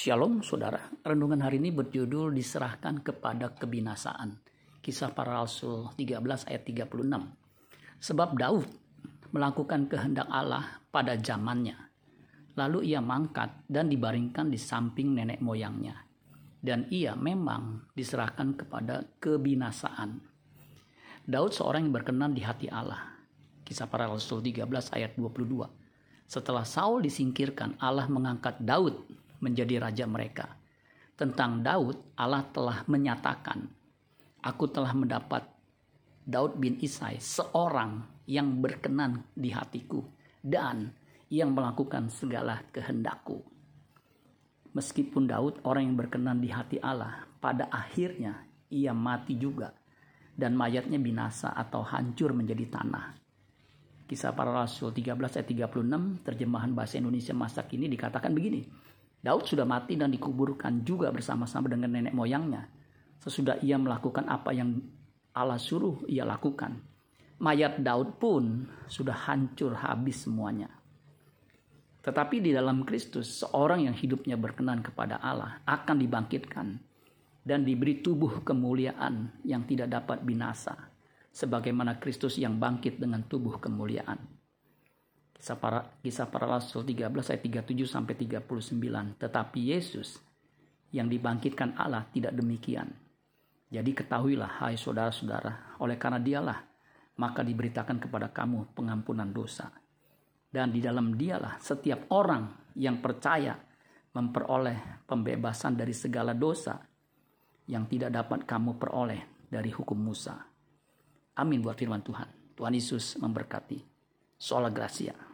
Shalom saudara, renungan hari ini berjudul diserahkan kepada kebinasaan. Kisah para Rasul 13 ayat 36. Sebab Daud melakukan kehendak Allah pada zamannya. Lalu ia mangkat dan dibaringkan di samping nenek moyangnya. Dan ia memang diserahkan kepada kebinasaan. Daud seorang yang berkenan di hati Allah. Kisah para Rasul 13 ayat 22. Setelah Saul disingkirkan, Allah mengangkat Daud menjadi raja mereka. Tentang Daud, Allah telah menyatakan, Aku telah mendapat Daud bin Isai, seorang yang berkenan di hatiku dan yang melakukan segala kehendakku. Meskipun Daud orang yang berkenan di hati Allah, pada akhirnya ia mati juga dan mayatnya binasa atau hancur menjadi tanah. Kisah para Rasul 13 ayat 36 terjemahan bahasa Indonesia masa kini dikatakan begini. Daud sudah mati dan dikuburkan juga bersama-sama dengan nenek moyangnya. Sesudah ia melakukan apa yang Allah suruh ia lakukan. Mayat Daud pun sudah hancur habis semuanya. Tetapi di dalam Kristus, seorang yang hidupnya berkenan kepada Allah akan dibangkitkan dan diberi tubuh kemuliaan yang tidak dapat binasa, sebagaimana Kristus yang bangkit dengan tubuh kemuliaan. Kisah para, kisah para Rasul 13 ayat 37 sampai 39. Tetapi Yesus yang dibangkitkan Allah tidak demikian. Jadi ketahuilah hai saudara-saudara, oleh karena dialah maka diberitakan kepada kamu pengampunan dosa. Dan di dalam dialah setiap orang yang percaya memperoleh pembebasan dari segala dosa yang tidak dapat kamu peroleh dari hukum Musa. Amin buat firman Tuhan. Tuhan Yesus memberkati. Sola Gracia.